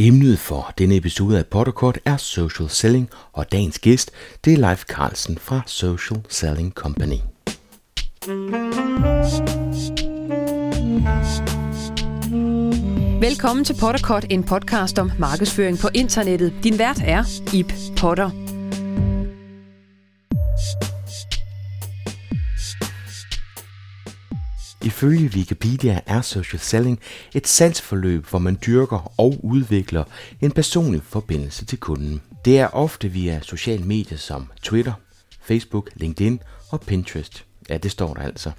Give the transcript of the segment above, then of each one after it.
Emnet for denne episode af Potterkort er Social Selling, og dagens gæst det er Leif Carlsen fra Social Selling Company. Velkommen til Potterkort, en podcast om markedsføring på internettet. Din vært er Ip Potter. Ifølge Wikipedia er social selling et salgsforløb, hvor man dyrker og udvikler en personlig forbindelse til kunden. Det er ofte via sociale medier som Twitter, Facebook, LinkedIn og Pinterest. Ja, det står der altså.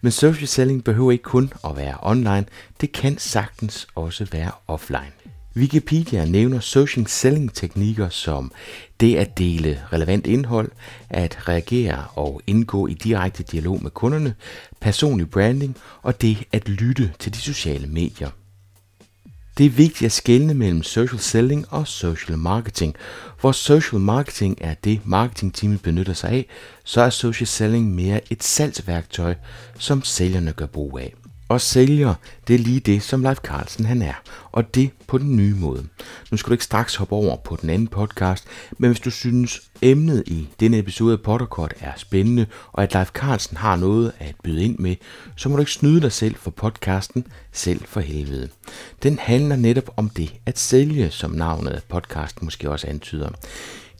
Men social selling behøver ikke kun at være online, det kan sagtens også være offline. Wikipedia nævner social selling teknikker som det at dele relevant indhold, at reagere og indgå i direkte dialog med kunderne, personlig branding og det at lytte til de sociale medier. Det er vigtigt at skelne mellem social selling og social marketing. Hvor social marketing er det, marketingteamet benytter sig af, så er social selling mere et salgsværktøj, som sælgerne gør brug af. Og sælger, det er lige det, som Leif Carlsen han er. Og det på den nye måde. Nu skal du ikke straks hoppe over på den anden podcast, men hvis du synes, emnet i denne episode af Potterkort er spændende, og at Leif Carlsen har noget at byde ind med, så må du ikke snyde dig selv for podcasten Selv for helvede. Den handler netop om det at sælge, som navnet af podcasten måske også antyder.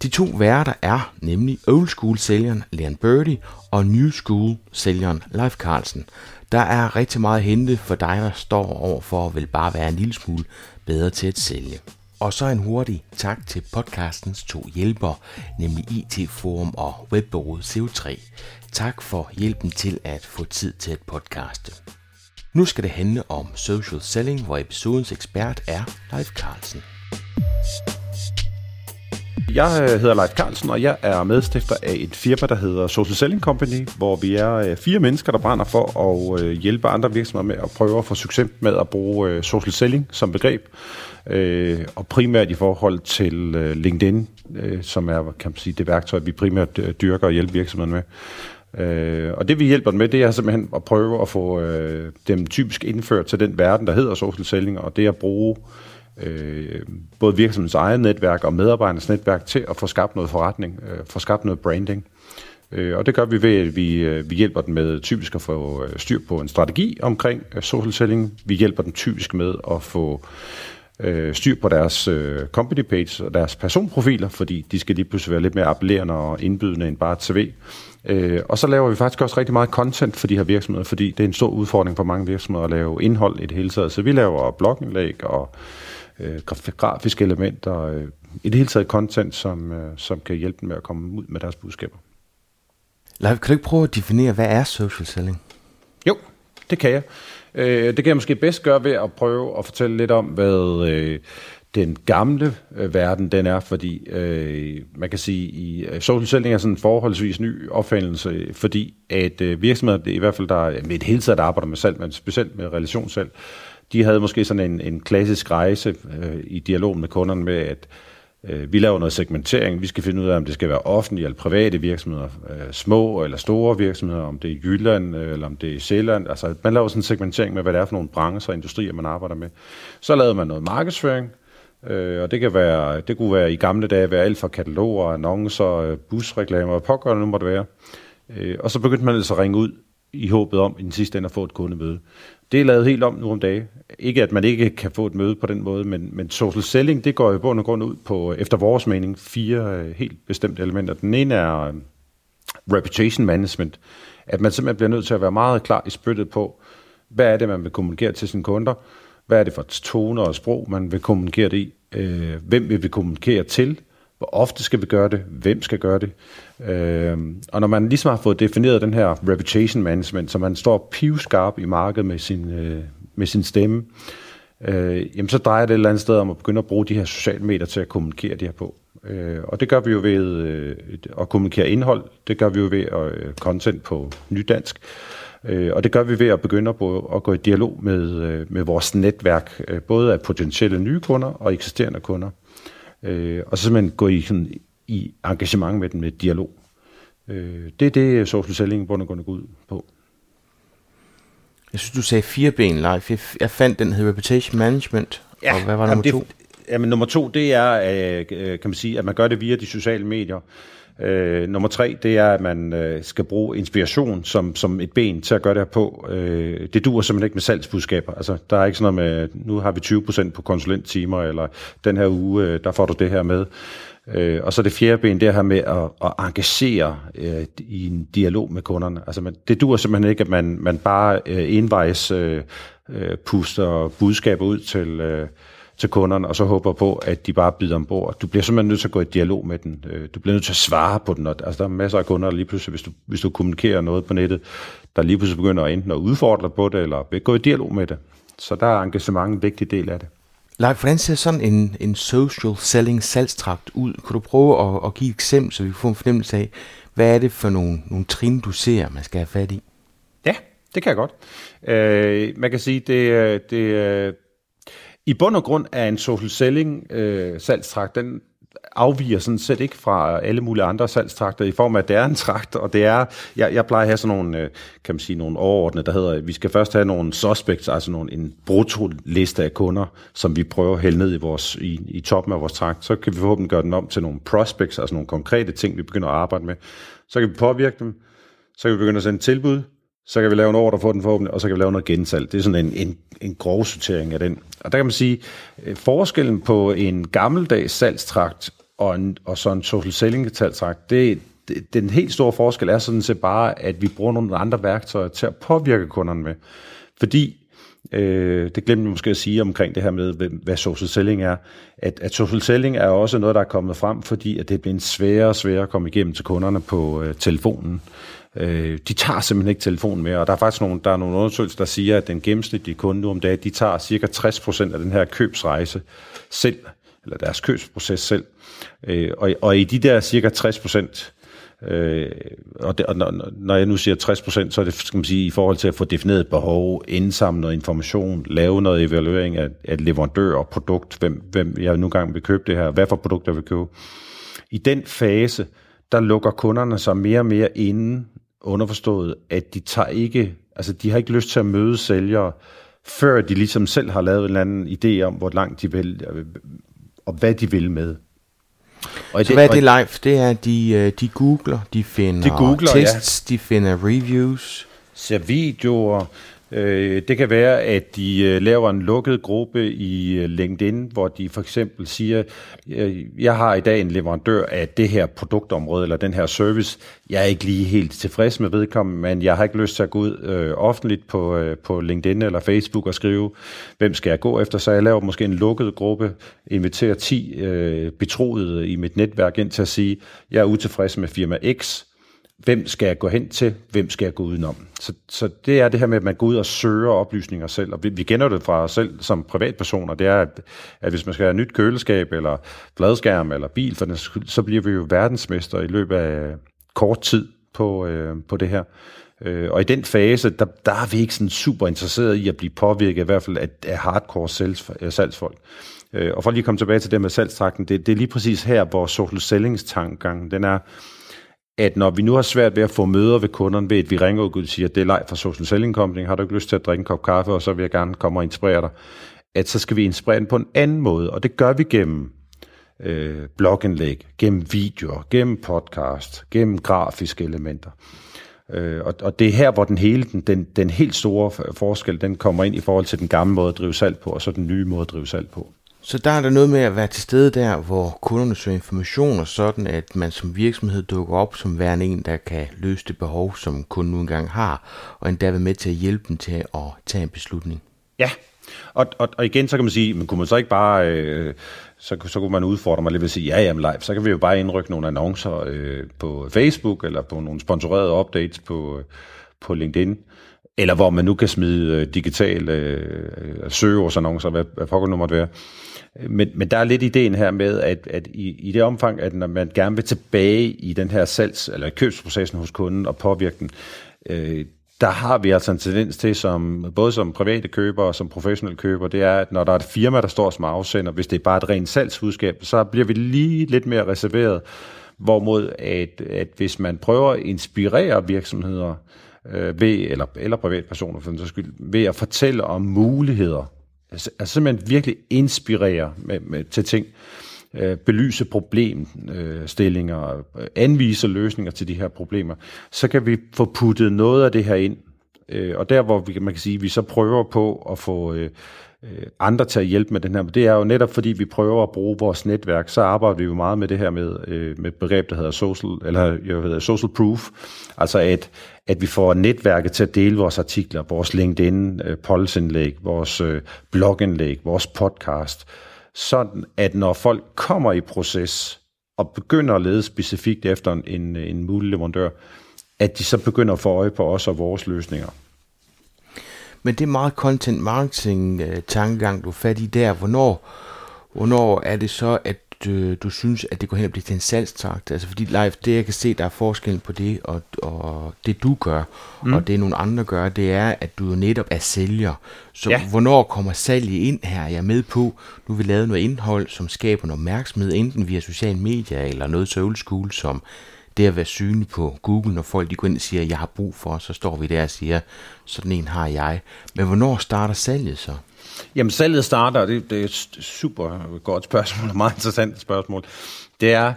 De to værter er nemlig old school sælgeren Leon Birdie og new school sælgeren Leif Carlsen. Der er rigtig meget at hente for dig, der står over for at vil bare være en lille smule bedre til at sælge. Og så en hurtig tak til podcastens to hjælpere, nemlig IT Forum og webbureauet CO3. Tak for hjælpen til at få tid til at podcaste. Nu skal det handle om social selling, hvor episodens ekspert er Leif Carlsen. Jeg øh, hedder Leif Carlsen, og jeg er medstifter af et firma, der hedder Social Selling Company, hvor vi er øh, fire mennesker, der brænder for at øh, hjælpe andre virksomheder med at prøve at få succes med at bruge social selling som begreb, og primært i forhold til LinkedIn, som er kan man sige, det værktøj, vi primært dyrker og hjælper virksomheder med. og det vi hjælper dem med, det er simpelthen at prøve at få dem typisk indført til den verden, der hedder social selling, og det at bruge øh, både virksomhedens eget netværk og medarbejdernes netværk til at få skabt noget forretning, øh, få skabt noget branding. Øh, og det gør vi ved, at vi, øh, vi hjælper dem med typisk at få øh, styr på en strategi omkring øh, social selling. Vi hjælper dem typisk med at få øh, styr på deres øh, company page og deres personprofiler, fordi de skal lige pludselig være lidt mere appellerende og indbydende end bare et CV. Øh, og så laver vi faktisk også rigtig meget content for de her virksomheder, fordi det er en stor udfordring for mange virksomheder at lave indhold i det hele taget. Så vi laver blogindlæg og øh, grafiske elementer, øh, i det hele taget content, som, øh, som kan hjælpe dem med at komme ud med deres budskaber. Leif, kan du ikke prøve at definere, hvad er social selling? Jo, det kan jeg. Øh, det kan jeg måske bedst gøre ved at prøve at fortælle lidt om, hvad øh, den gamle øh, verden den er, fordi øh, man kan sige, i øh, social selling er sådan en forholdsvis ny opfindelse, fordi at øh, virksomheder, i hvert fald der med et hele taget arbejder med salg, men specielt med relationssalg, de havde måske sådan en, en klassisk rejse øh, i dialog med kunderne med, at øh, vi laver noget segmentering. Vi skal finde ud af, om det skal være offentlige eller private virksomheder, øh, små eller store virksomheder, om det er Jylland øh, eller om det er Sjælland. Altså, man laver sådan en segmentering med, hvad det er for nogle brancher og industrier, man arbejder med. Så lavede man noget markedsføring, øh, og det, kan være, det kunne være i gamle dage være alt fra kataloger, annoncer, øh, busreklamer og pågørende nu må det være. Øh, og så begyndte man altså at ringe ud i håbet om i den sidste ende at få et kundemøde. Det er lavet helt om nu om dagen. Ikke at man ikke kan få et møde på den måde, men, men social selling, det går jo på og grund ud på, efter vores mening, fire øh, helt bestemte elementer. Den ene er øh, reputation management. At man simpelthen bliver nødt til at være meget klar i spyttet på, hvad er det, man vil kommunikere til sine kunder? Hvad er det for tone og sprog, man vil kommunikere det i? Øh, hvem vil vi kommunikere til? Hvor ofte skal vi gøre det? Hvem skal gøre det? Øh, og når man ligesom har fået defineret den her reputation management, så man står pivskarp i markedet med sin, øh, med sin stemme, øh, jamen så drejer det et eller andet sted om at begynde at bruge de her sociale medier til at kommunikere det her på. Øh, og det gør vi jo ved øh, at kommunikere indhold, det gør vi jo ved at øh, content på nydansk, øh, og det gør vi ved at begynde at, at gå i dialog med, øh, med vores netværk, øh, både af potentielle nye kunder og eksisterende kunder. Øh, og så simpelthen gå i, sådan, i engagement med den med dialog. Øh, det er det, social selling bund og grund går ud på. Jeg synes, du sagde fire ben live. Jeg, jeg fandt den hed Reputation Management. Ja, og hvad var nummer to? Jamen, nummer to, det er, øh, kan man sige, at man gør det via de sociale medier. Øh, nummer tre, det er, at man øh, skal bruge inspiration som, som et ben til at gøre det her på. Øh, det duer simpelthen ikke med salgsbudskaber. Altså, der er ikke sådan noget med, nu har vi 20% på konsulenttimer, eller den her uge, øh, der får du det her med. Øh, og så det fjerde ben, det her med at, at engagere øh, i en dialog med kunderne. Altså, man, det duer simpelthen ikke, at man, man bare øh, envejs øh, øh, puster budskaber ud til... Øh, til kunderne, og så håber på, at de bare bider ombord. Du bliver simpelthen nødt til at gå i dialog med den. Øh, du bliver nødt til at svare på den. Altså, der er masser af kunder, der lige pludselig, hvis du, hvis du kommunikerer noget på nettet, der lige pludselig begynder enten at udfordre på det, eller gå i dialog med det. Så der er engagement en vigtig del af det. Leif, hvordan ser sådan en, en social selling salgstrakt ud? Kan du prøve at, at give et eksempel, så vi får en fornemmelse af, hvad er det for nogle, nogle trin, du ser, man skal have fat i? Ja, det kan jeg godt. Øh, man kan sige, det, det, i bund og grund er en social selling øh, salgstrakt, den afviger sådan set ikke fra alle mulige andre salgstrakter i form af, at det er en trakt, og det er, jeg, jeg plejer at have sådan nogle, øh, kan man sige, nogle overordnede, der hedder, at vi skal først have nogle suspects, altså nogle, en brutto-liste af kunder, som vi prøver at hælde ned i, vores, i, i toppen af vores trakt. Så kan vi forhåbentlig gøre den om til nogle prospects, altså nogle konkrete ting, vi begynder at arbejde med. Så kan vi påvirke dem, så kan vi begynde at sende tilbud, så kan vi lave en ordre for den forhåbentlig, og så kan vi lave noget gensalg. Det er sådan en, en, en grov sortering af den. Og der kan man sige, øh, forskellen på en gammeldags salgstrakt og, en, og så en social selling salgstrakt, det, det, den helt store forskel er sådan set bare, at vi bruger nogle andre værktøjer til at påvirke kunderne med. Fordi Øh, det glemte jeg måske at sige omkring det her med, hvad social selling er. At, at social selling er også noget, der er kommet frem, fordi at det bliver sværere og sværere at komme igennem til kunderne på øh, telefonen. Øh, de tager simpelthen ikke telefonen mere, og der er faktisk nogle, der er nogle undersøgelser, der siger, at den gennemsnitlige kunde nu om dagen, de tager cirka 60% af den her købsrejse selv, eller deres købsproces selv. Øh, og, og i de der cirka 60%, Øh, og, det, og når, når jeg nu siger 60% så er det skal man sige, i forhold til at få defineret behov, indsamle noget information, lave noget evaluering af, af leverandør og produkt, hvem, hvem jeg nu gang vil købe det her, hvad for produkt jeg vil købe. I den fase, der lukker kunderne sig mere og mere inden underforstået, at de tager ikke, altså de har ikke lyst til at møde sælgere, før de ligesom selv har lavet en eller anden idé om, hvor langt de vil, øh, og hvad de vil med. Og så det, hvad er det live? Det er, de, øh, de googler, de finder de googler, tests, ja. de finder reviews. Ser videoer, Øh, det kan være, at de øh, laver en lukket gruppe i øh, LinkedIn, hvor de for eksempel siger, jeg har i dag en leverandør af det her produktområde eller den her service. Jeg er ikke lige helt tilfreds med vedkommende, men jeg har ikke lyst til at gå ud øh, offentligt på, øh, på LinkedIn eller Facebook og skrive, hvem skal jeg gå efter. Så jeg laver måske en lukket gruppe, inviterer 10 øh, betroede i mit netværk ind til at sige, jeg er utilfreds med firma X, hvem skal jeg gå hen til, hvem skal jeg gå udenom. Så, så det er det her med, at man går ud og søger oplysninger selv, og vi, vi kender det fra os selv som privatpersoner, det er, at, at hvis man skal have nyt køleskab, eller fladskærm, eller bil, for den, så bliver vi jo verdensmester i løbet af kort tid på, øh, på det her. Øh, og i den fase, der, der er vi ikke sådan super interesseret i at blive påvirket, i hvert fald af, af hardcore salgs, øh, salgsfolk. Øh, og for lige at komme tilbage til det med salgstrakten, det, det er lige præcis her, hvor social sellings tankegang, den er, at når vi nu har svært ved at få møder ved kunderne ved, at vi ringer ud og siger, at det er leg fra Social Selling Company, har du ikke lyst til at drikke en kop kaffe, og så vil jeg gerne komme og inspirere dig, at så skal vi inspirere den på en anden måde, og det gør vi gennem øh, blogindlæg, gennem videoer, gennem podcast, gennem grafiske elementer. Øh, og, og det er her, hvor den hele, den, den, den helt store forskel, den kommer ind i forhold til den gamle måde at drive salg på, og så den nye måde at drive salg på. Så der er der noget med at være til stede der, hvor kunderne søger information, og sådan at man som virksomhed dukker op som værende en, der kan løse det behov, som kunden nu engang har, og endda være med til at hjælpe dem til at tage en beslutning. Ja, og, og, og igen så kan man sige, men kunne man så ikke bare, øh, så, så kunne man udfordre mig lidt ved at sige, ja jamen live, så kan vi jo bare indrykke nogle annoncer øh, på Facebook, eller på nogle sponsorerede updates på, på LinkedIn, eller hvor man nu kan smide øh, digitale øh, søgeårsannoncer, hvad, hvad pokker nu måtte være. Men, men der er lidt ideen her med, at, at i, i det omfang, at når man gerne vil tilbage i den her salgs- eller købsprocessen hos kunden og påvirke den, øh, der har vi altså en tendens til, som, både som private køber og som professionelle køber, det er, at når der er et firma, der står som afsender, hvis det er bare et rent salgshudskab, så bliver vi lige lidt mere reserveret. Hvorimod, at, at hvis man prøver at inspirere virksomheder øh, ved, eller, eller privatpersoner for den skyld, ved at fortælle om muligheder, Altså, altså simpelthen virkelig inspirere med, med, til ting, øh, belyse problemstillinger, øh, anvise løsninger til de her problemer, så kan vi få puttet noget af det her ind. Øh, og der, hvor vi, man kan sige, vi så prøver på at få øh, øh, andre til at hjælpe med den her, Men det er jo netop fordi vi prøver at bruge vores netværk, så arbejder vi jo meget med det her med, øh, med begreb, der hedder social, eller jeg ved, social proof, altså at, at vi får netværket til at dele vores artikler, vores LinkedIn, øh, polsindlæg, vores øh, blogindlæg, vores podcast, sådan at når folk kommer i proces og begynder at lede specifikt efter en, en mulig leverandør, at de så begynder at få øje på os og vores løsninger. Men det er meget content marketing øh, tankegang, du er fat i der. Hvornår, hvornår er det så, at øh, du synes, at det går hen og bliver til en salgstrakt? Altså fordi live, det jeg kan se, der er forskellen på det og, og det du gør, mm. og det nogle andre gør, det er, at du jo netop er sælger. Så ja. hvornår kommer salget ind her? Jeg er med på, nu vil lave noget indhold, som skaber noget opmærksomhed, enten via sociale medier eller noget så old school, som det at være synlig på Google, når folk de går ind og siger, jeg har brug for, så står vi der og siger, sådan en har jeg. Men hvornår starter salget så? Jamen salget starter, det, det er et super godt spørgsmål, og meget interessant spørgsmål. Det er,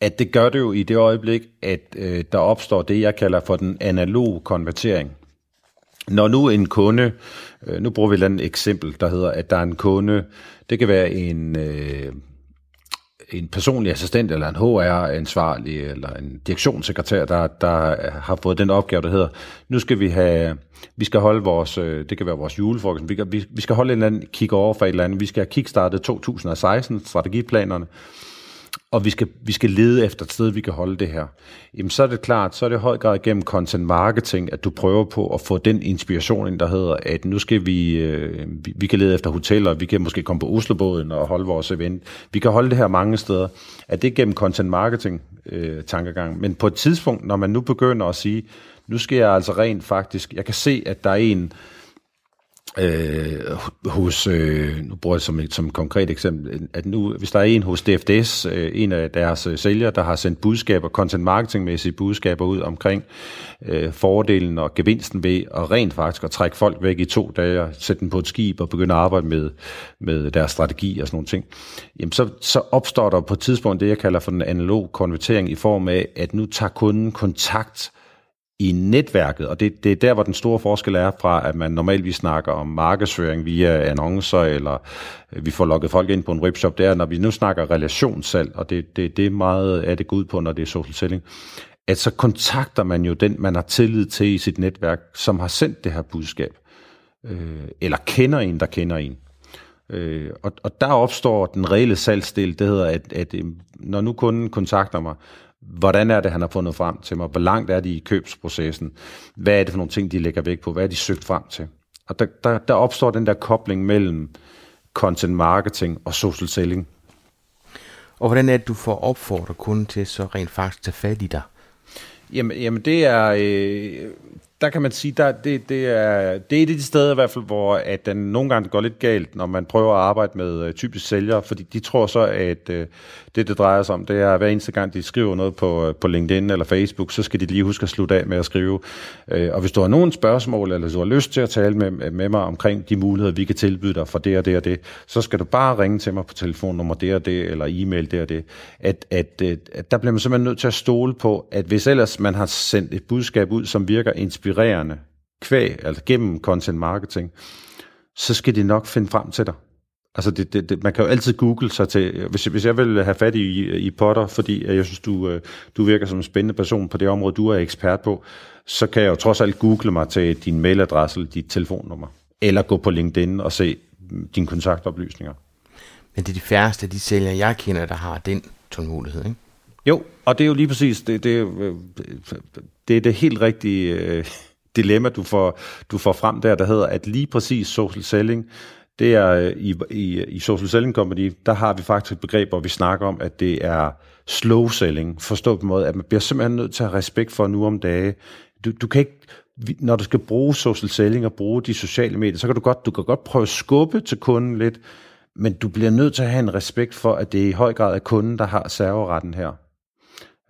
at det gør det jo i det øjeblik, at øh, der opstår det, jeg kalder for den analog konvertering. Når nu en kunde, øh, nu bruger vi et eksempel, der hedder, at der er en kunde, det kan være en, øh, en personlig assistent, eller en HR-ansvarlig, eller en direktionssekretær, der, der har fået den opgave, der hedder, nu skal vi have, vi skal holde vores, øh, det kan være vores julefrokost, vi, vi, vi skal holde en eller anden kick over for et eller andet, vi skal have kickstartet 2016, strategiplanerne, og vi skal, vi skal lede efter et sted, vi kan holde det her, jamen så er det klart, så er det i høj grad gennem content marketing, at du prøver på at få den inspiration ind, der hedder, at nu skal vi, øh, vi, vi kan lede efter hoteller, vi kan måske komme på Oslobåden og holde vores event. Vi kan holde det her mange steder. At det er gennem content marketing øh, tankegang. Men på et tidspunkt, når man nu begynder at sige, nu skal jeg altså rent faktisk, jeg kan se, at der er en, øh, Øh, hos, øh, nu bruger jeg som et, som et konkret eksempel, at nu, hvis der er en hos DFDS, øh, en af deres øh, sælgere, der har sendt budskaber, content marketingmæssige budskaber ud omkring øh, fordelen og gevinsten ved at rent faktisk at trække folk væk i to dage, sætte dem på et skib og begynde at arbejde med, med deres strategi og sådan nogle ting, jamen så, så opstår der på et tidspunkt det, jeg kalder for den analog konvertering i form af, at nu tager kunden kontakt i netværket, og det, det er der, hvor den store forskel er fra, at man normalt vi snakker om markedsføring via annoncer, eller øh, vi får lukket folk ind på en webshop, det er, når vi nu snakker relationssalg, og det, det, det er meget af det går ud på, når det er social selling, at så kontakter man jo den, man har tillid til i sit netværk, som har sendt det her budskab, øh, eller kender en, der kender en. Øh, og, og der opstår den reelle salgsdel, det hedder, at, at øh, når nu kunden kontakter mig, hvordan er det, han har fundet frem til mig, hvor langt er de i købsprocessen, hvad er det for nogle ting, de lægger væk på, hvad er de søgt frem til. Og der, der, der opstår den der kobling mellem content marketing og social selling. Og hvordan er det, du får opfordret kunden til så rent faktisk tage fat i dig? Jamen, jamen det er, øh, der kan man sige, der, det, det, er, det er et af de steder i hvert fald, hvor at den nogle gange går lidt galt, når man prøver at arbejde med uh, typisk sælgere, fordi de tror så, at uh, det, det drejer sig om, det er, at hver eneste gang, de skriver noget på, uh, på LinkedIn eller Facebook, så skal de lige huske at slutte af med at skrive. Uh, og hvis du har nogen spørgsmål, eller du har lyst til at tale med, med mig omkring de muligheder, vi kan tilbyde dig for det og det og det, så skal du bare ringe til mig på telefonnummer det og det, eller e-mail det og det. At, at, at, at der bliver man simpelthen nødt til at stole på, at hvis ellers man har sendt et budskab ud, som virker inspirerende, inspirerende kvæg, altså gennem content marketing, så skal de nok finde frem til dig. Altså det, det, det, man kan jo altid google sig til, hvis, hvis jeg vil have fat i, i Potter, fordi jeg synes, du, øh, du virker som en spændende person på det område, du er ekspert på, så kan jeg jo trods alt google mig til din mailadresse eller dit telefonnummer. Eller gå på LinkedIn og se dine kontaktoplysninger. Men det er de færreste af de sælgere, jeg kender, der har den tålmodighed, ikke? Jo, og det er jo lige præcis, det, det, øh, det er det helt rigtige øh, dilemma, du får, du får frem der, der hedder, at lige præcis social selling, det er øh, i, i, i Social Selling Company, der har vi faktisk et begreb, hvor vi snakker om, at det er slow selling, forstået på en måde, at man bliver simpelthen nødt til at have respekt for nu om dage. Du, du kan ikke, når du skal bruge social selling og bruge de sociale medier, så kan du godt, du kan godt prøve at skubbe til kunden lidt, men du bliver nødt til at have en respekt for, at det er i høj grad er kunden, der har serveretten her.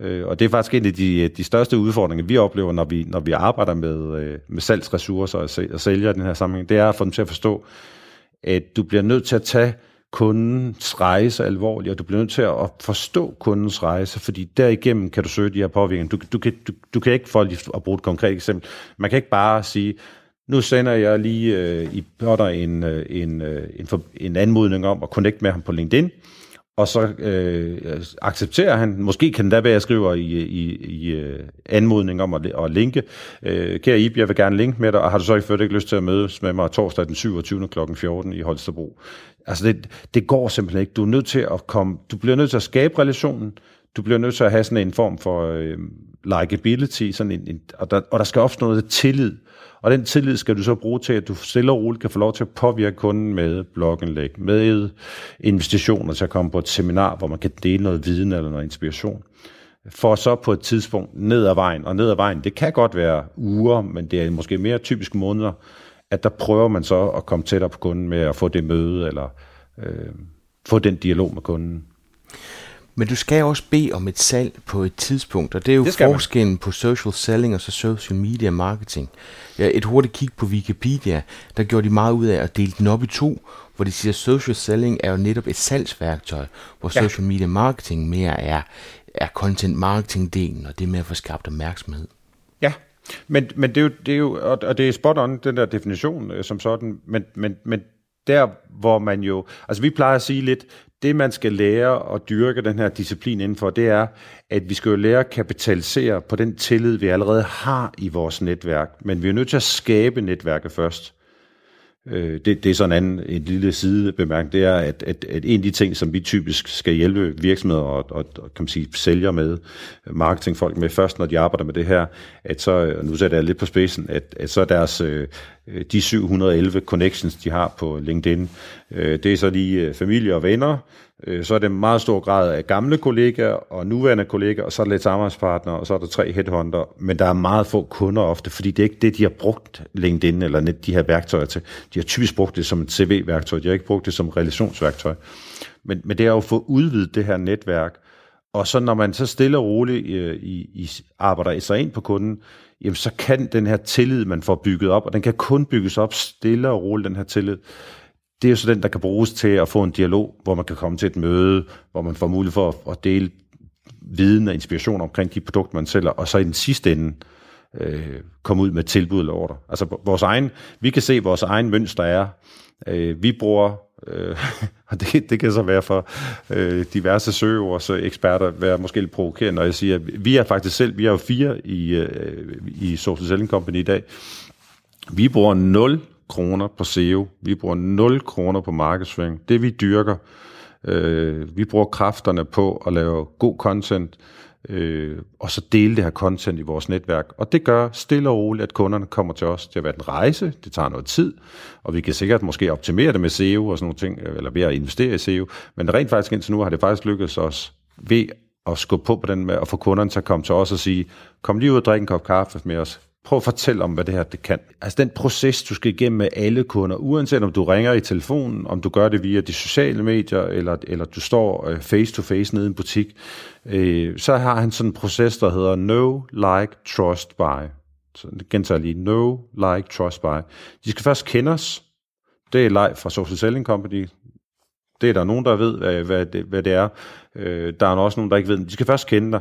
Øh, og det er faktisk en af de, de største udfordringer, vi oplever, når vi, når vi arbejder med, øh, med salgsressourcer og, og sælger i den her sammenhæng, det er at få dem til at forstå, at du bliver nødt til at tage kundens rejse alvorligt, og du bliver nødt til at forstå kundens rejse, fordi derigennem kan du søge de her påvirkninger. Du, du, kan, du, du kan ikke, for at bruge et konkret eksempel, man kan ikke bare sige, nu sender jeg lige øh, i Potter en, øh, en, øh, en, en, en anmodning om at connecte med ham på LinkedIn, og så øh, accepterer han, måske kan det da være, jeg skriver i, i, i øh, anmodning om at, at linke, øh, kære Ib, jeg vil gerne linke med dig, og har du så i ført ikke lyst til at mødes med mig torsdag den 27. kl. 14 i Holstebro? Altså det, det går simpelthen ikke. Du er nødt til at komme, du bliver nødt til at skabe relationen, du bliver nødt til at have sådan en form for øh, likability, sådan en, en, og, der, og der skal opstå noget tillid. Og den tillid skal du så bruge til, at du stille og roligt kan få lov til at påvirke kunden med blogindlæg, med investitioner til at komme på et seminar, hvor man kan dele noget viden eller noget inspiration. For så på et tidspunkt ned ad vejen, og ned ad vejen, det kan godt være uger, men det er måske mere typisk måneder, at der prøver man så at komme tættere på kunden med at få det møde, eller øh, få den dialog med kunden. Men du skal også bede om et salg på et tidspunkt, og det er jo det forskellen man. på social selling og så social media marketing. Ja, et hurtigt kig på Wikipedia, der gjorde de meget ud af at dele den op i to, hvor de siger, at social selling er jo netop et salgsværktøj, hvor ja. social media marketing mere er, er content marketing delen, og det er med at få skabt opmærksomhed. Ja, men, men det, er jo, det er jo, og det er spot on, den der definition øh, som sådan, men, men, men der, hvor man jo, altså vi plejer at sige lidt, det man skal lære og dyrke den her disciplin indenfor, det er, at vi skal jo lære at kapitalisere på den tillid, vi allerede har i vores netværk. Men vi er nødt til at skabe netværket først. Øh, det, det er sådan en anden en lille sidebemærkning, det er, at, at, at en af de ting, som vi typisk skal hjælpe virksomheder og, og, og kan man sige, sælger med, marketingfolk med først, når de arbejder med det her, at så, nu sætter jeg lidt på spidsen, at, at så deres, øh, Øh, de 711 connections, de har på LinkedIn, øh, det er så lige øh, familie og venner, så er det en meget stor grad af gamle kollegaer og nuværende kollegaer, og så er der lidt samarbejdspartnere, og så er der tre headhunter, men der er meget få kunder ofte, fordi det er ikke det, de har brugt LinkedIn eller net, de her værktøjer til. De har typisk brugt det som et CV-værktøj, de har ikke brugt det som relationsværktøj. Men, men det er jo at få udvidet det her netværk, og så når man så stille og roligt i, øh, i, i arbejder sig ind på kunden, jamen så kan den her tillid, man får bygget op, og den kan kun bygges op stille og roligt, den her tillid, det er jo så den, der kan bruges til at få en dialog, hvor man kan komme til et møde, hvor man får mulighed for at dele viden og inspiration omkring de produkter, man sælger, og så i den sidste ende øh, komme ud med tilbud eller ordre. Altså vores egen, vi kan se, vores egen mønster er, øh, vi bruger, øh, og det, det kan så være for øh, diverse søgeords øh, eksperter, være måske lidt provokerende, når jeg siger, at vi er faktisk selv, vi er jo fire i, øh, i Social Selling Company i dag, vi bruger 0 kroner på SEO. Vi bruger 0 kroner på markedsføring. Det vi dyrker, øh, vi bruger kræfterne på at lave god content, øh, og så dele det her content i vores netværk. Og det gør stille og roligt, at kunderne kommer til os. Det har været en rejse, det tager noget tid, og vi kan sikkert måske optimere det med SEO og sådan nogle ting, eller ved at investere i SEO, men rent faktisk indtil nu har det faktisk lykkedes os ved at skubbe på på den med at få kunderne til at komme til os og sige, kom lige ud og drikke en kop kaffe med os, Prøv at fortælle om, hvad det her det kan. Altså den proces, du skal igennem med alle kunder, uanset om du ringer i telefonen, om du gør det via de sociale medier, eller, eller du står face to face nede i en butik, øh, så har han sådan en proces, der hedder No, Like, Trust, Buy. Så det gentager lige. No, Like, Trust, Buy. De skal først kende os. Det er Leif fra Social Selling Company. Det er der nogen, der ved, hvad, hvad, det, hvad det er. Øh, der er også nogen, der ikke ved, de skal først kende dig.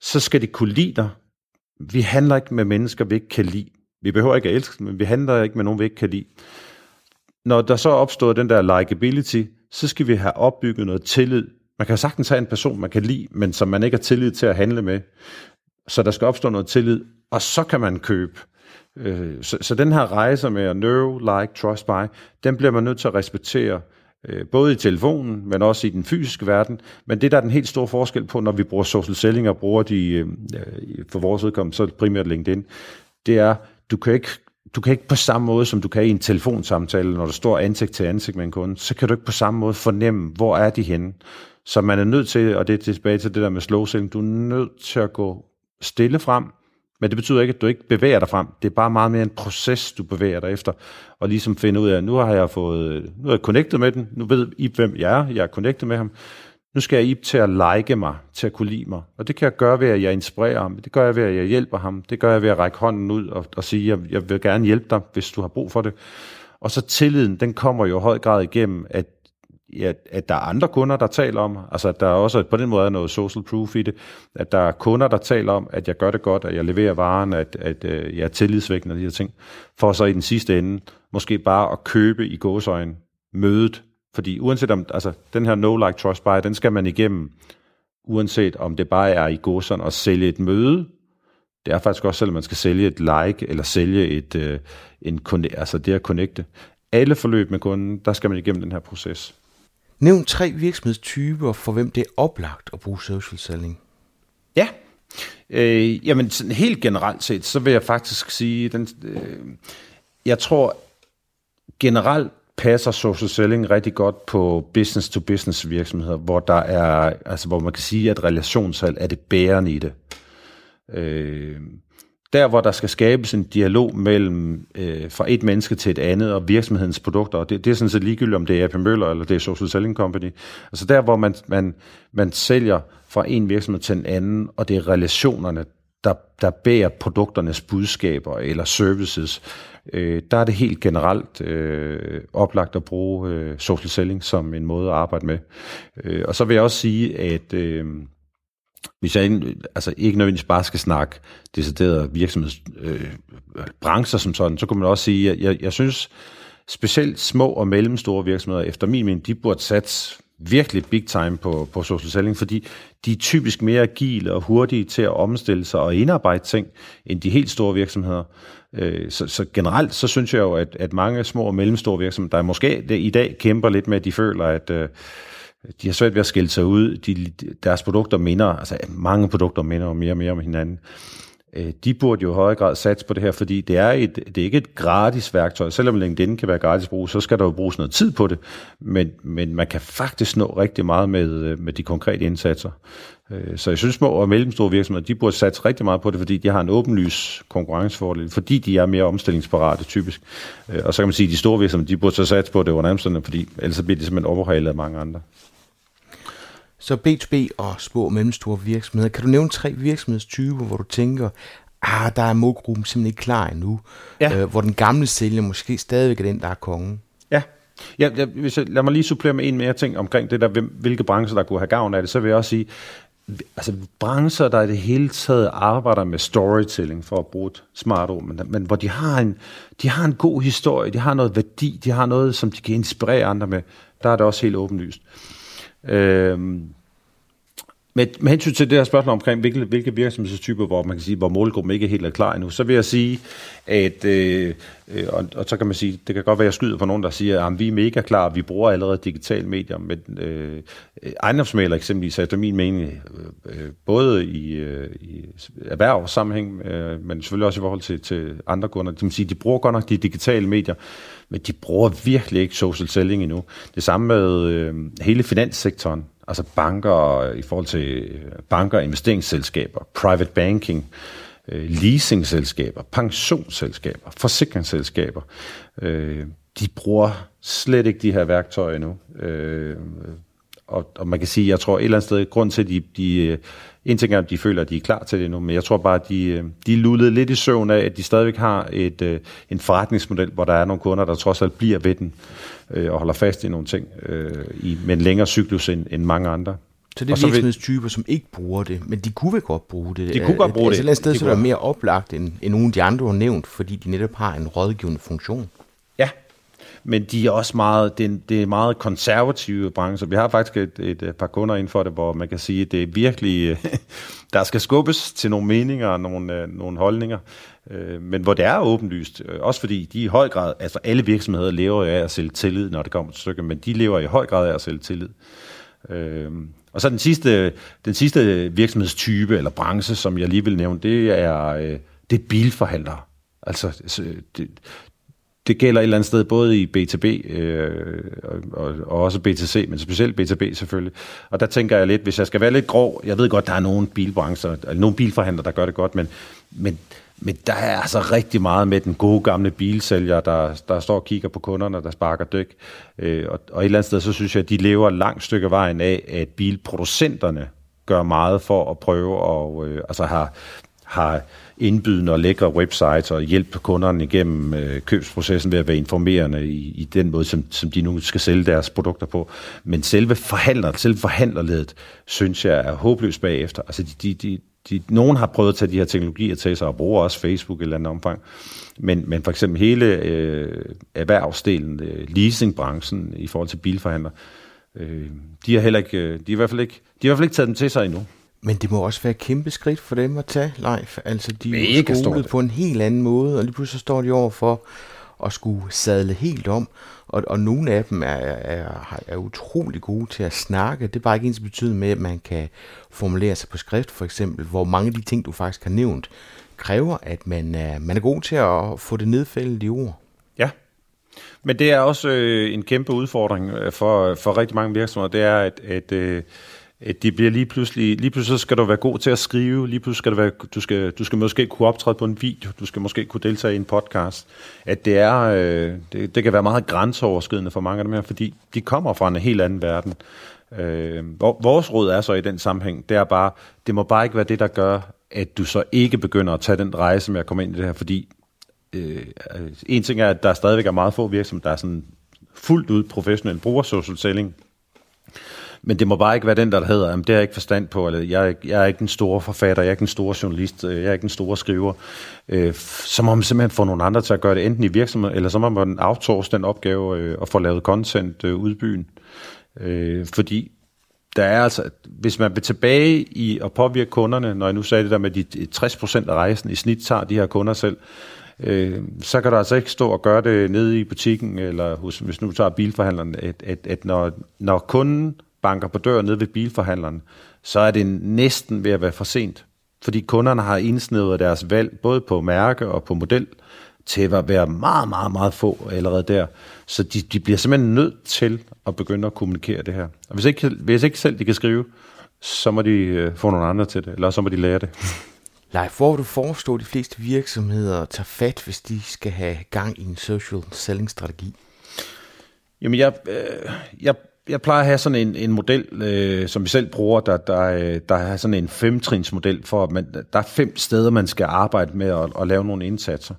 Så skal de kunne lide dig vi handler ikke med mennesker, vi ikke kan lide. Vi behøver ikke at elske dem, men vi handler ikke med nogen, vi ikke kan lide. Når der så opstår den der likability, så skal vi have opbygget noget tillid. Man kan sagtens have en person, man kan lide, men som man ikke har tillid til at handle med. Så der skal opstå noget tillid, og så kan man købe. Øh, så, så den her rejse med at know, like, trust, buy, den bliver man nødt til at respektere Øh, både i telefonen, men også i den fysiske verden. Men det, der er den helt store forskel på, når vi bruger social selling og bruger de, øh, øh, for vores udkommelse, så primært LinkedIn, det er, du kan ikke du kan ikke på samme måde, som du kan i en telefonsamtale, når du står ansigt til ansigt med en kunde, så kan du ikke på samme måde fornemme, hvor er de henne. Så man er nødt til, og det er tilbage til det der med slow selling, du er nødt til at gå stille frem, men det betyder ikke, at du ikke bevæger dig frem. Det er bare meget mere en proces, du bevæger dig efter. Og ligesom finde ud af, nu har jeg fået, nu er jeg connectet med den. Nu ved I, hvem jeg er. Jeg er connectet med ham. Nu skal jeg Ip til at like mig, til at kunne lide mig. Og det kan jeg gøre ved, at jeg inspirerer ham. Det gør jeg ved, at jeg hjælper ham. Det gør jeg ved at række hånden ud og, og sige, at jeg vil gerne hjælpe dig, hvis du har brug for det. Og så tilliden, den kommer jo i høj grad igennem, at at, at der er andre kunder, der taler om, altså at der er også på den måde er noget social proof i det, at der er kunder, der taler om, at jeg gør det godt, at jeg leverer varen, at, at øh, jeg er tillidsvækkende og de her ting, for så i den sidste ende måske bare at købe i gåsøjen mødet, fordi uanset om, altså den her no like trust buy, den skal man igennem, uanset om det bare er i gåsøjen at sælge et møde, det er faktisk også, selvom man skal sælge et like, eller sælge et, øh, en, altså det at connecte. Alle forløb med kunden, der skal man igennem den her proces. Nævn tre virksomhedstyper, for hvem det er oplagt at bruge social selling. Ja, øh, jamen sådan helt generelt set, så vil jeg faktisk sige, den, øh, jeg tror generelt passer social selling rigtig godt på business-to-business virksomheder, hvor der er, altså hvor man kan sige, at relationssalg er det bærende i det. Øh, der hvor der skal skabes en dialog mellem øh, fra et menneske til et andet og virksomhedens produkter, og det, det er sådan set ligegyldigt, om det er AP Møller eller det er Social Selling Company. Altså der, hvor man, man, man sælger fra en virksomhed til en anden, og det er relationerne, der, der bærer produkternes budskaber eller services, øh, der er det helt generelt øh, oplagt at bruge øh, social selling som en måde at arbejde med. Øh, og så vil jeg også sige, at øh, hvis jeg altså ikke nødvendigvis bare skal snakke deciderede virksomhedsbrancher øh, som sådan, så kunne man også sige, at jeg, jeg synes specielt små og mellemstore virksomheder, efter min mening, de burde satse virkelig big time på, på social selling, fordi de er typisk mere agile og hurtige til at omstille sig og indarbejde ting, end de helt store virksomheder. Øh, så, så generelt, så synes jeg jo, at, at mange små og mellemstore virksomheder, der måske i dag kæmper lidt med, at de føler, at øh, de har svært ved at skille sig ud. De, deres produkter minder, altså mange produkter minder mere og mere om hinanden. Øh, de burde jo i højere grad satse på det her, fordi det er, et, det er ikke et gratis værktøj. Selvom LinkedIn kan være gratis brug, så skal der jo bruges noget tid på det. Men, men man kan faktisk nå rigtig meget med, øh, med de konkrete indsatser. Øh, så jeg synes, små og mellemstore virksomheder, de burde satse rigtig meget på det, fordi de har en åbenlys konkurrencefordel, fordi de er mere omstillingsparate typisk. Og så kan man sige, at de store virksomheder, de burde så satse på det under omstillingen, fordi ellers bliver de simpelthen overhalet af mange andre. Så B2B og små og mellemstore virksomheder. Kan du nævne tre virksomhedstyper, hvor du tænker, ah, der er målgruppen simpelthen ikke klar endnu, ja. øh, hvor den gamle sælger måske stadigvæk er den, der er kongen? Ja, Ja, ja hvis jeg, lad mig lige supplere med en mere ting omkring det der, hvilke brancher, der kunne have gavn af det, så vil jeg også sige, altså brancher, der i det hele taget arbejder med storytelling, for at bruge et smart ord, men, men hvor de har, en, de har en god historie, de har noget værdi, de har noget, som de kan inspirere andre med, der er det også helt åbenlyst. Øhm, med, med hensyn til det her spørgsmål omkring, hvilke, hvilke virksomhedstyper, hvor man kan sige, hvor målgruppen ikke er helt er klar endnu, så vil jeg sige, at, øh, øh, og, og så kan man sige, det kan godt være, at jeg skyder på nogen, der siger, at vi er mega klar, vi bruger allerede digitale medier, men øh, ejendomsmaler eksempelvis, efter min mening, øh, øh, både i, øh, i erhvervssammenhæng, øh, men selvfølgelig også i forhold til, til andre kunder, de, sige, de bruger godt nok de digitale medier, men de bruger virkelig ikke social selling endnu. Det samme med øh, hele finanssektoren, altså banker i forhold til øh, banker, investeringsselskaber, private banking, øh, leasingselskaber, pensionsselskaber, forsikringsselskaber. Øh, de bruger slet ikke de her værktøjer endnu. Øh, og, og man kan sige, jeg tror et eller andet sted, grund til, at de, de en ting er, at de føler, at de er klar til det nu, men jeg tror bare, at de, de lullede lidt i søvn af, at de stadigvæk har et, en forretningsmodel, hvor der er nogle kunder, der trods alt bliver ved den øh, og holder fast i nogle ting øh, i, med en længere cyklus end, end mange andre. Så det er virksomhedstyper, som ikke bruger det, men de kunne vel godt bruge det? De kunne godt bruge det. Altså et sted, de så er mere oplagt, end, end nogle af de andre har nævnt, fordi de netop har en rådgivende funktion. Ja, men de er også meget, det er, det er meget konservative brancher. Vi har faktisk et, et, par kunder inden for det, hvor man kan sige, at det er virkelig, øh, der skal skubbes til nogle meninger og nogle, øh, nogle holdninger, øh, men hvor det er åbenlyst, også fordi de i høj grad, altså alle virksomheder lever af at sælge tillid, når det kommer til stykke, men de lever i høj grad af at sælge tillid. Og så den sidste, den sidste virksomhedstype eller branche, som jeg lige vil nævne, det er, det er bilforhandlere. Altså, det, det gælder et eller andet sted både i B2B øh, og, og også B2C, men specielt B2B selvfølgelig. Og der tænker jeg lidt, hvis jeg skal være lidt grov, jeg ved godt, der er nogle bilbrancher, eller nogle bilforhandlere, der gør det godt, men, men, men der er altså rigtig meget med den gode gamle bilsælger, der, der står og kigger på kunderne, der sparker dyk. Øh, og, og et eller andet sted, så synes jeg, at de lever langt stykke vejen af, at bilproducenterne gør meget for at prøve at øh, altså har har indbydende og lækre websites og hjælpe kunderne igennem øh, købsprocessen ved at være informerende i, i den måde, som, som de nu skal sælge deres produkter på. Men selve forhandler, selve forhandlerledet, synes jeg er håbløst bagefter. Altså de, de, de, de, nogen har prøvet at tage de her teknologier til sig og bruger også Facebook i et eller andet omfang. Men, men for eksempel hele øh, erhvervsdelen, øh, leasingbranchen i forhold til bilforhandler, øh, de har heller ikke, øh, de har i hvert fald ikke, de har i hvert fald ikke taget dem til sig endnu. Men det må også være et kæmpe skridt for dem at tage live. Altså, de er skolet på en helt anden måde, og lige pludselig står de over for at skulle sadle helt om. Og, og nogle af dem er, er, er utrolig gode til at snakke. Det er bare ikke ens betydende med, at man kan formulere sig på skrift, for eksempel, hvor mange af de ting, du faktisk har nævnt, kræver, at man er, man er god til at få det nedfældet i ord. Ja, men det er også øh, en kæmpe udfordring øh, for, for rigtig mange virksomheder, det er, at, at øh, at Øh, de bliver lige pludselig, lige pludselig skal du være god til at skrive, lige pludselig skal du være, du skal, du skal måske kunne optræde på en video, du skal måske kunne deltage i en podcast. At det er, øh, det, det kan være meget grænseoverskridende for mange af dem her, fordi de kommer fra en helt anden verden. Øh, vores råd er så i den sammenhæng, det er bare, det må bare ikke være det, der gør, at du så ikke begynder at tage den rejse med at komme ind i det her, fordi øh, en ting er, at der stadigvæk er meget få virksomheder, der er sådan fuldt ud professionelle bruger social selling, men det må bare ikke være den, der hedder, at det har jeg ikke forstand på, eller jeg jeg er ikke den store forfatter, jeg er ikke den store journalist, øh, jeg er ikke den store skriver. Øh, så må man simpelthen få nogle andre til at gøre det, enten i virksomheden, eller så må man outsource den opgave øh, og få lavet content øh, udbyen. Øh, fordi der er altså, hvis man vil tilbage i at påvirke kunderne, når jeg nu sagde det der med de 60% af rejsen i snit tager de her kunder selv, øh, så kan du altså ikke stå og gøre det nede i butikken, eller hos, hvis nu tager bilforhandleren, at, at, at når, når kunden banker på døren nede ved bilforhandleren, så er det næsten ved at være for sent. Fordi kunderne har indsnævet deres valg, både på mærke og på model, til at være meget, meget, meget få allerede der. Så de, de bliver simpelthen nødt til at begynde at kommunikere det her. Og hvis ikke, hvis ikke selv de kan skrive, så må de øh, få nogle andre til det, eller så må de lære det. Leif, hvor du forestå de fleste virksomheder tager fat, hvis de skal have gang i en social selling strategi? Jamen, jeg, øh, jeg jeg plejer at have sådan en, en model, øh, som vi selv bruger, der, der, øh, der er sådan en femtrinsmodel for, at man, der er fem steder, man skal arbejde med at, at lave nogle indsatser.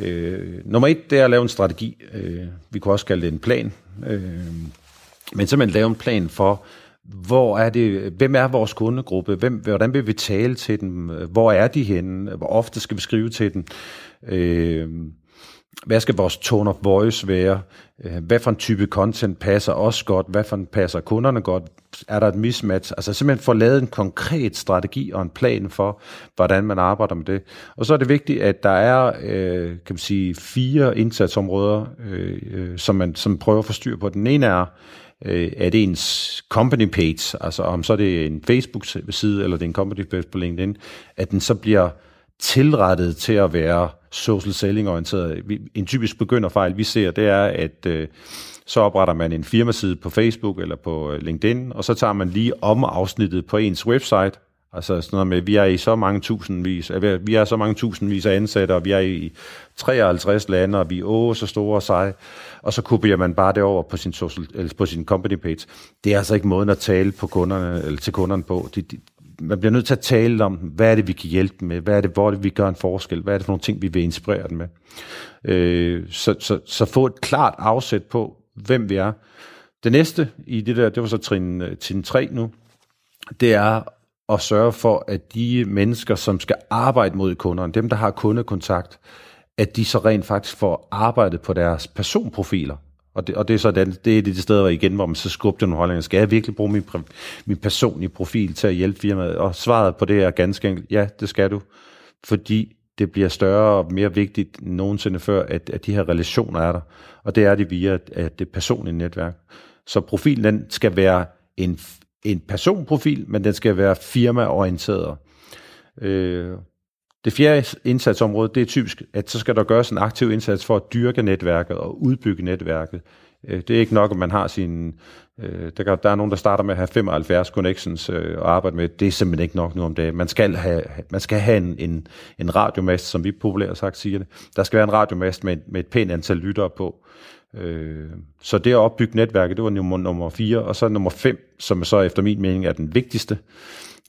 Øh, nummer et, det er at lave en strategi. Øh, vi kunne også kalde det en plan. Øh, men simpelthen lave en plan for, hvor er det, hvem er vores kundegruppe, hvem, hvordan vil vi tale til dem, hvor er de henne, hvor ofte skal vi skrive til dem, øh, hvad skal vores tone of voice være? Øh, hvad for en type content passer os godt? Hvad for en passer kunderne godt? Er der et mismatch? Altså simpelthen få lavet en konkret strategi og en plan for, hvordan man arbejder med det. Og så er det vigtigt, at der er øh, kan man sige, fire indsatsområder, øh, øh som man som prøver at få styr på. Den ene er, øh, at ens company page, altså om så er det en Facebook-side, eller det er en company page på LinkedIn, at den så bliver tilrettet til at være social selling orienteret. En typisk begynderfejl, vi ser, det er, at øh, så opretter man en firmaside på Facebook eller på øh, LinkedIn, og så tager man lige om afsnittet på ens website, Altså sådan noget med, vi er i så mange tusindvis, øh, vi er så mange tusindvis af ansatte, og vi er i 53 lande, og vi er åh, så store og seje, og så kopierer man bare det over på sin, social, eller på sin company page. Det er altså ikke måden at tale på kunderne, eller til kunderne på. De, de, man bliver nødt til at tale om, hvad er det, vi kan hjælpe dem med, hvad er det, hvor det, vi gør en forskel, hvad er det for nogle ting, vi vil inspirere dem med. Øh, så, så, så få et klart afsæt på, hvem vi er. Det næste i det der, det var så trin, øh, trin 3 nu, det er at sørge for, at de mennesker, som skal arbejde mod kunderne, dem, der har kundekontakt, at de så rent faktisk får arbejdet på deres personprofiler. Og det, og det er så det, det er det sted, hvor igen, hvor man så skubber nogle holdninger. Skal jeg virkelig bruge min, min personlige profil til at hjælpe firmaet? Og svaret på det er ganske enkelt, ja, det skal du. Fordi det bliver større og mere vigtigt end nogensinde før, at, at de her relationer er der. Og det er det via at det personlige netværk. Så profilen den skal være en, en personprofil, men den skal være firmaorienteret. Øh, det fjerde indsatsområde, det er typisk, at så skal der gøres en aktiv indsats for at dyrke netværket og udbygge netværket. Øh, det er ikke nok, at man har sin... Øh, der, der er nogen, der starter med at have 75 connections øh, og arbejde med. Det er simpelthen ikke nok nu om dagen. Man skal have, man skal have en, en, en radiomast, som vi populært sagt siger det. Der skal være en radiomast med, med et pænt antal lyttere på. Så det at opbygge netværket, det var nummer, nummer 4. Og så nummer 5, som så efter min mening er den vigtigste,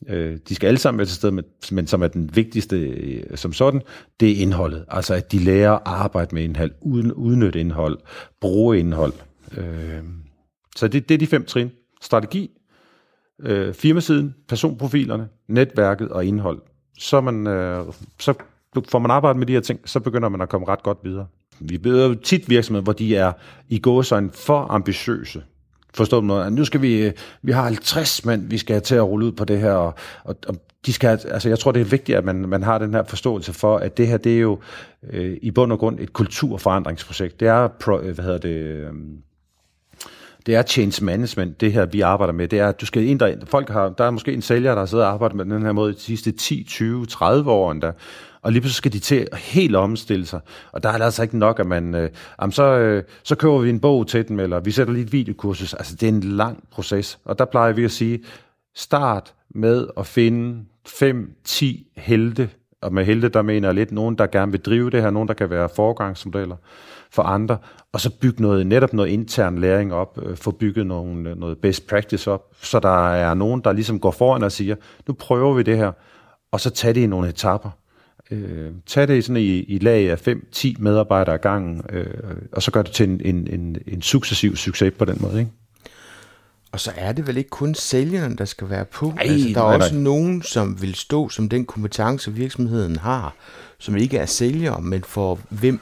Øh, de skal alle sammen være til stede, men, men som er den vigtigste øh, som sådan, det er indholdet. Altså at de lærer at arbejde med indhold, uden udnytte indhold, bruge indhold. Øh, så det, det er de fem trin. Strategi, øh, firmasiden, personprofilerne, netværket og indhold. Så, man, øh, så får man arbejdet med de her ting, så begynder man at komme ret godt videre. Vi beder tit virksomheder, hvor de er i gåsøjne for ambitiøse forstå noget? Nu skal vi, øh, vi har 50 mænd, vi skal have til at rulle ud på det her, og, og, og de skal, altså jeg tror, det er vigtigt, at man, man har den her forståelse for, at det her, det er jo øh, i bund og grund et kulturforandringsprojekt. Det er, pro, øh, hvad hedder det, øh, det er change management, det her, vi arbejder med. Det er, at du skal ind der, folk har, der er måske en sælger, der har siddet og arbejdet med den her måde de sidste 10, 20, 30 år endda, og lige pludselig skal de til at helt omstille sig. Og der er det altså ikke nok, at man, øh, jamen så, øh, så køber vi en bog til dem, eller vi sætter lige et videokursus. Altså det er en lang proces, og der plejer vi at sige, start med at finde 5-10 helte, og med helte, der mener jeg lidt nogen, der gerne vil drive det her, nogen, der kan være forgangsmodeller for andre, og så bygge noget, netop noget intern læring op, øh, få bygget nogle, øh, noget best practice op, så der er nogen, der ligesom går foran og siger, nu prøver vi det her, og så tage det i nogle etapper. Øh, tag det sådan i, i lag af 5-10 medarbejdere ad gangen, øh, og så gør det til en, en, en, en successiv succes på den måde. Ikke? Og så er det vel ikke kun sælgerne, der skal være på. Ej, altså, der er nej, også nej. nogen, som vil stå som den kompetence, virksomheden har, som ikke er sælgere, men for hvem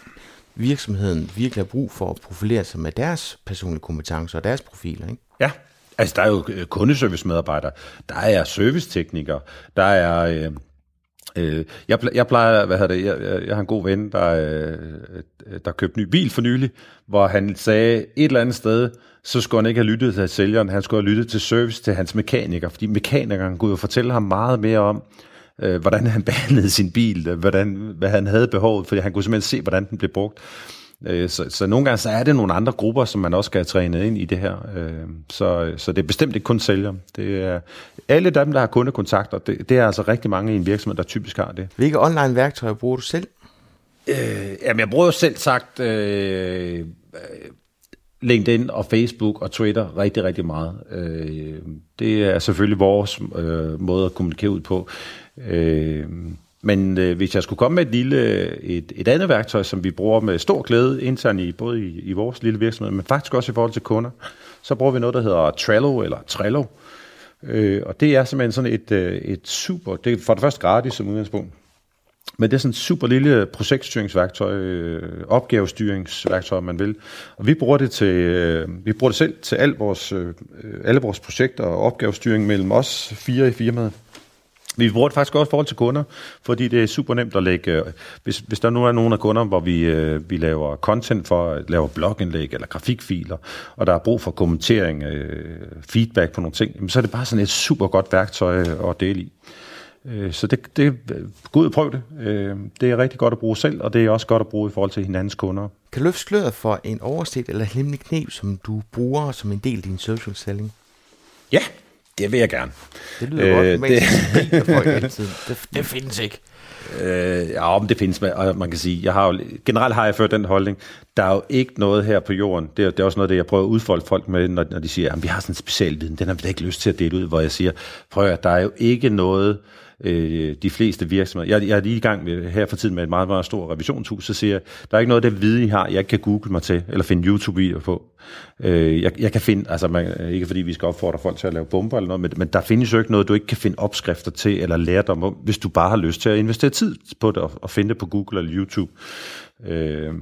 virksomheden virkelig har brug for at profilere sig med deres personlige kompetencer og deres profiler. Ikke? Ja, altså der er jo øh, kundeservice-medarbejdere, der er serviceteknikere, der er... Øh, øh, jeg, jeg plejer, hvad hedder det, jeg, jeg, jeg har en god ven, der, øh, der købte ny bil for nylig, hvor han sagde et eller andet sted, så skulle han ikke have lyttet til sælgeren, han skulle have lyttet til service til hans mekaniker, fordi mekanikeren kunne jo fortælle ham meget mere om, øh, hvordan han behandlede sin bil, øh, hvordan, hvad han havde behovet, fordi han kunne simpelthen se, hvordan den blev brugt. Øh, så, så nogle gange så er det nogle andre grupper, som man også skal have trænet ind i det her. Øh, så, så det er bestemt ikke kun sælger. Det er alle dem, der har kundekontakter, det, det er altså rigtig mange i en virksomhed, der typisk har det. Hvilke online værktøjer bruger du selv? Øh, jamen, jeg bruger jo selv sagt øh, LinkedIn og Facebook og Twitter rigtig, rigtig meget. Øh, det er selvfølgelig vores øh, måde at kommunikere ud på. Øh, men øh, hvis jeg skulle komme med et lille et, et andet værktøj, som vi bruger med stor glæde internt i både i, i vores lille virksomhed, men faktisk også i forhold til kunder, så bruger vi noget, der hedder Trello eller Trello. Øh, og det er simpelthen sådan et, øh, et super, det er for det første gratis som udgangspunkt, men det er sådan et super lille projektstyringsværktøj, øh, opgavestyringsværktøj, man vil. Og vi bruger det til, øh, vi bruger det selv til al vores, øh, alle vores projekter og opgavestyring mellem os fire i firmaet. Vi bruger det faktisk også i forhold til kunder, fordi det er super nemt at lægge, øh, hvis, hvis der nu er nogen af kunder, hvor vi, øh, vi laver content for, laver blogindlæg eller grafikfiler, og der er brug for kommentering, øh, feedback på nogle ting, så er det bare sådan et super godt værktøj at dele i. Øh, Så det, det, gå ud og prøv det. Øh, Det er rigtig godt at bruge selv, og det er også godt at bruge i forhold til hinandens kunder. Kan du løfte sløret for en overset eller hemmelig knep, som du bruger som en del af din social selling? Ja, det vil jeg gerne. Det lyder øh, godt, men det- det... det... Det, findes ikke. Øh, ja, om det findes, og man kan sige, jeg har jo, generelt har jeg ført den holdning, der er jo ikke noget her på jorden, det er, det er også noget, det jeg prøver at udfolde folk med, når, når de siger, at vi har sådan en speciel viden, den har vi da ikke lyst til at dele ud, hvor jeg siger, prøv at der er jo ikke noget, øh, Øh, de fleste virksomheder, jeg, jeg er lige i gang med, her for tiden med et meget, meget stort revisionshus, så siger jeg, der er ikke noget af det viden, I har, jeg ikke kan google mig til, eller finde YouTube-videoer på. Øh, jeg, jeg kan finde, altså man, øh, ikke fordi vi skal opfordre folk til at lave bomber eller noget, men, men der findes jo ikke noget, du ikke kan finde opskrifter til, eller lærdom om, hvis du bare har lyst til at investere tid på det, og, og finde det på Google eller YouTube. Øh,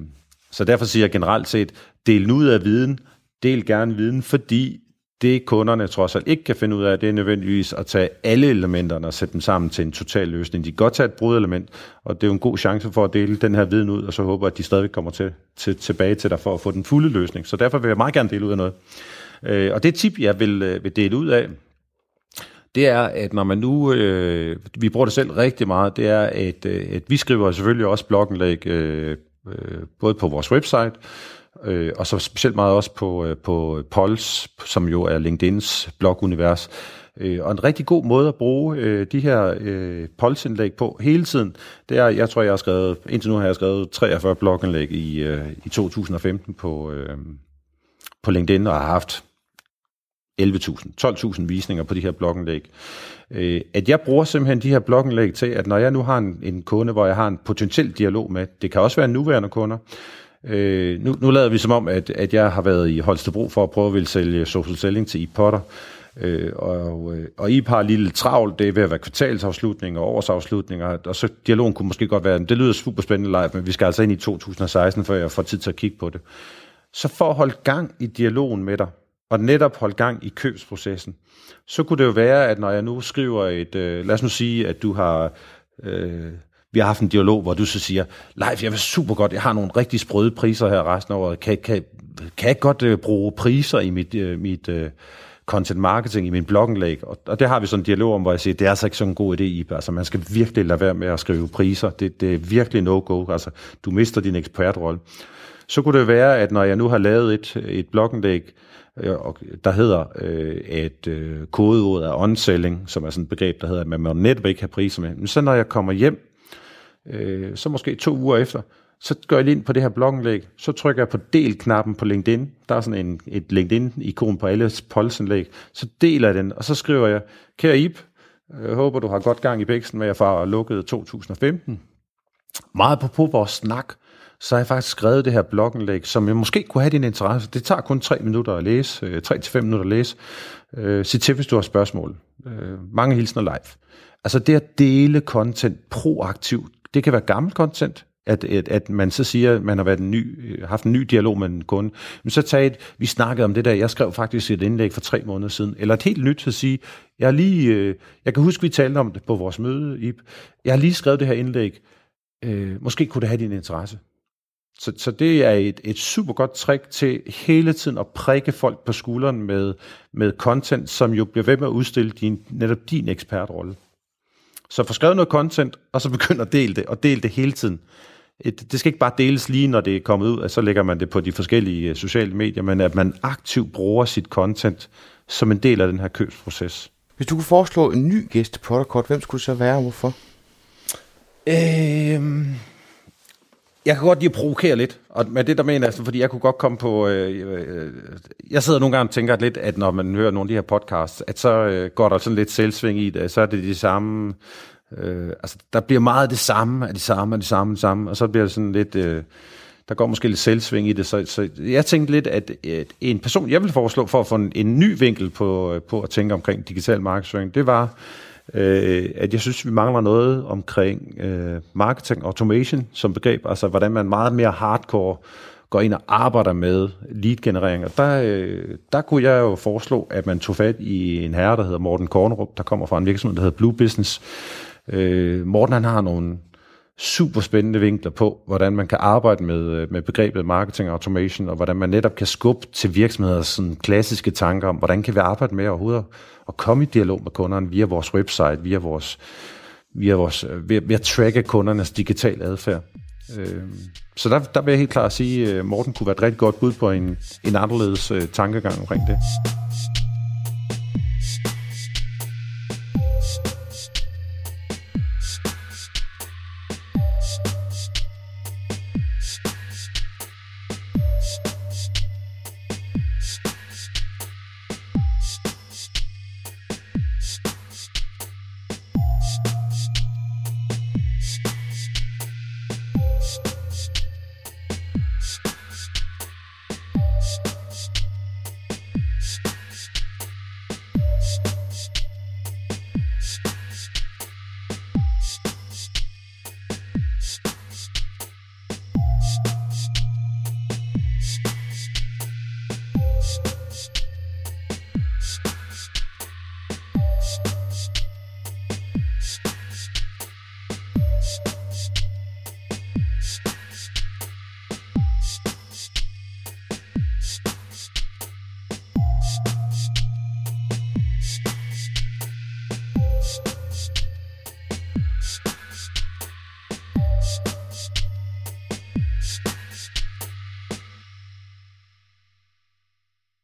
så derfor siger jeg generelt set, del nu ud af viden, del gerne viden, fordi det kunderne trods alt ikke kan finde ud af, det er nødvendigvis at tage alle elementerne og sætte dem sammen til en total løsning. De kan godt tage et brudelement, og det er jo en god chance for at dele den her viden ud, og så håber at de stadigvæk kommer til, til, tilbage til dig for at få den fulde løsning. Så derfor vil jeg meget gerne dele ud af noget. Øh, og det tip, jeg vil, øh, vil dele ud af, det er, at når man nu, øh, vi bruger det selv rigtig meget, det er, at, øh, at vi skriver selvfølgelig også blogindlæg, øh, øh både på vores website, øh, og så specielt meget også på, øh, på Pols, som jo er LinkedIn's blogunivers. Øh, og en rigtig god måde at bruge øh, de her øh, Pols-indlæg på hele tiden, det er, jeg tror, jeg har skrevet, indtil nu har jeg skrevet 43 blogindlæg i, øh, i 2015 på, øh, på LinkedIn, og har haft 11.000, 12.000 visninger på de her blogindlæg. Øh, at jeg bruger simpelthen de her blogindlæg til, at når jeg nu har en, en kunde, hvor jeg har en potentiel dialog med, det kan også være nuværende kunder, øh, nu, nu lader vi som om, at, at jeg har været i Holstebro for at prøve at ville sælge social selling til e-potter, Øh, og, øh, og I har lidt travlt, det er ved at være kvartalsafslutning og årsafslutninger, og så dialogen kunne måske godt være, det lyder super spændende live, men vi skal altså ind i 2016, før jeg får tid til at kigge på det. Så for at holde gang i dialogen med dig, og netop holde gang i købsprocessen, så kunne det jo være, at når jeg nu skriver et, øh, lad os nu sige, at du har, øh, vi har haft en dialog, hvor du så siger, Leif, jeg vil super godt, jeg har nogle rigtig sprøde priser her resten af året, kan, kan, kan jeg godt øh, bruge priser i mit, øh, mit øh, content marketing i min blogindlæg, og, og det har vi sådan en dialog om, hvor jeg siger, det er altså ikke sådan en god idé, Ibe. Altså, man skal virkelig lade være med at skrive priser. Det, det er virkelig no-go. Altså, du mister din ekspertrolle. Så kunne det være, at når jeg nu har lavet et, et blogindlæg, øh, der hedder, øh, at øh, kodeordet er onselling, som er sådan et begreb, der hedder, at man må netop ikke have priser med. Men så når jeg kommer hjem, øh, så måske to uger efter, så går jeg ind på det her blogindlæg, så trykker jeg på del-knappen på LinkedIn. Der er sådan en, et LinkedIn-ikon på alle polsindlæg. Så deler jeg den, og så skriver jeg, kære Ip, jeg øh, håber, du har godt gang i bæksten med at få lukket 2015. Meget på, på vores snak, så har jeg faktisk skrevet det her blogindlæg, som jeg måske kunne have din interesse. Det tager kun tre minutter at læse, 3 øh, til fem minutter at læse. Øh, sig til, hvis du har spørgsmål. Øh, mange hilsner live. Altså det at dele content proaktivt, det kan være gammel content, at, at, at man så siger, at man har været en ny, øh, haft en ny dialog med en kunde, men så tager et, vi snakkede om det der, jeg skrev faktisk et indlæg for tre måneder siden, eller et helt nyt at sige, jeg har lige, øh, jeg kan huske, vi talte om det på vores møde, Ip. jeg har lige skrevet det her indlæg, øh, måske kunne det have din interesse. Så, så det er et, et super godt trick til hele tiden at prikke folk på skulderen med, med content, som jo bliver ved med at udstille din, netop din ekspertrolle. Så få skrevet noget content, og så begynd at dele det, og dele det hele tiden et, det skal ikke bare deles lige, når det er kommet ud, at så lægger man det på de forskellige øh, sociale medier, men at man aktivt bruger sit content som en del af den her købsproces. Hvis du kunne foreslå en ny gæst til Protocol, hvem skulle det så være, og hvorfor? Øhm, jeg kan godt lide at provokere lidt, og med det der mener jeg, fordi jeg kunne godt komme på, øh, øh, jeg sidder nogle gange og tænker lidt, at når man hører nogle af de her podcasts, at så øh, går der sådan lidt selvsving i det, så er det de samme Øh, altså, der bliver meget det samme af det samme af det samme af det samme, og så bliver det sådan lidt... Øh, der går måske lidt selvsving i det, så, så jeg tænkte lidt, at, at en person, jeg vil foreslå for at få en, en ny vinkel på, øh, på at tænke omkring digital markedsføring, det var, øh, Øh, at jeg synes, vi mangler noget omkring øh, marketing automation som begreb, altså hvordan man meget mere hardcore går ind og arbejder med lead-generering. Og der, øh, der kunne jeg jo foreslå, at man tog fat i en herre, der hedder Morten Kornerup, der kommer fra en virksomhed, der hedder Blue Business, Øh, Morten han har nogle super spændende vinkler på, hvordan man kan arbejde med, øh, med begrebet marketing automation, og hvordan man netop kan skubbe til virksomheders sådan klassiske tanker om, hvordan kan vi arbejde med overhovedet at komme i dialog med kunderne via vores website, via vores, via vores øh, ved, ved at tracke kundernes digitale adfærd. Øhm, så der, der vil jeg helt klart sige, at Morten kunne være et rigtig godt bud på en, en anderledes tankegang omkring det.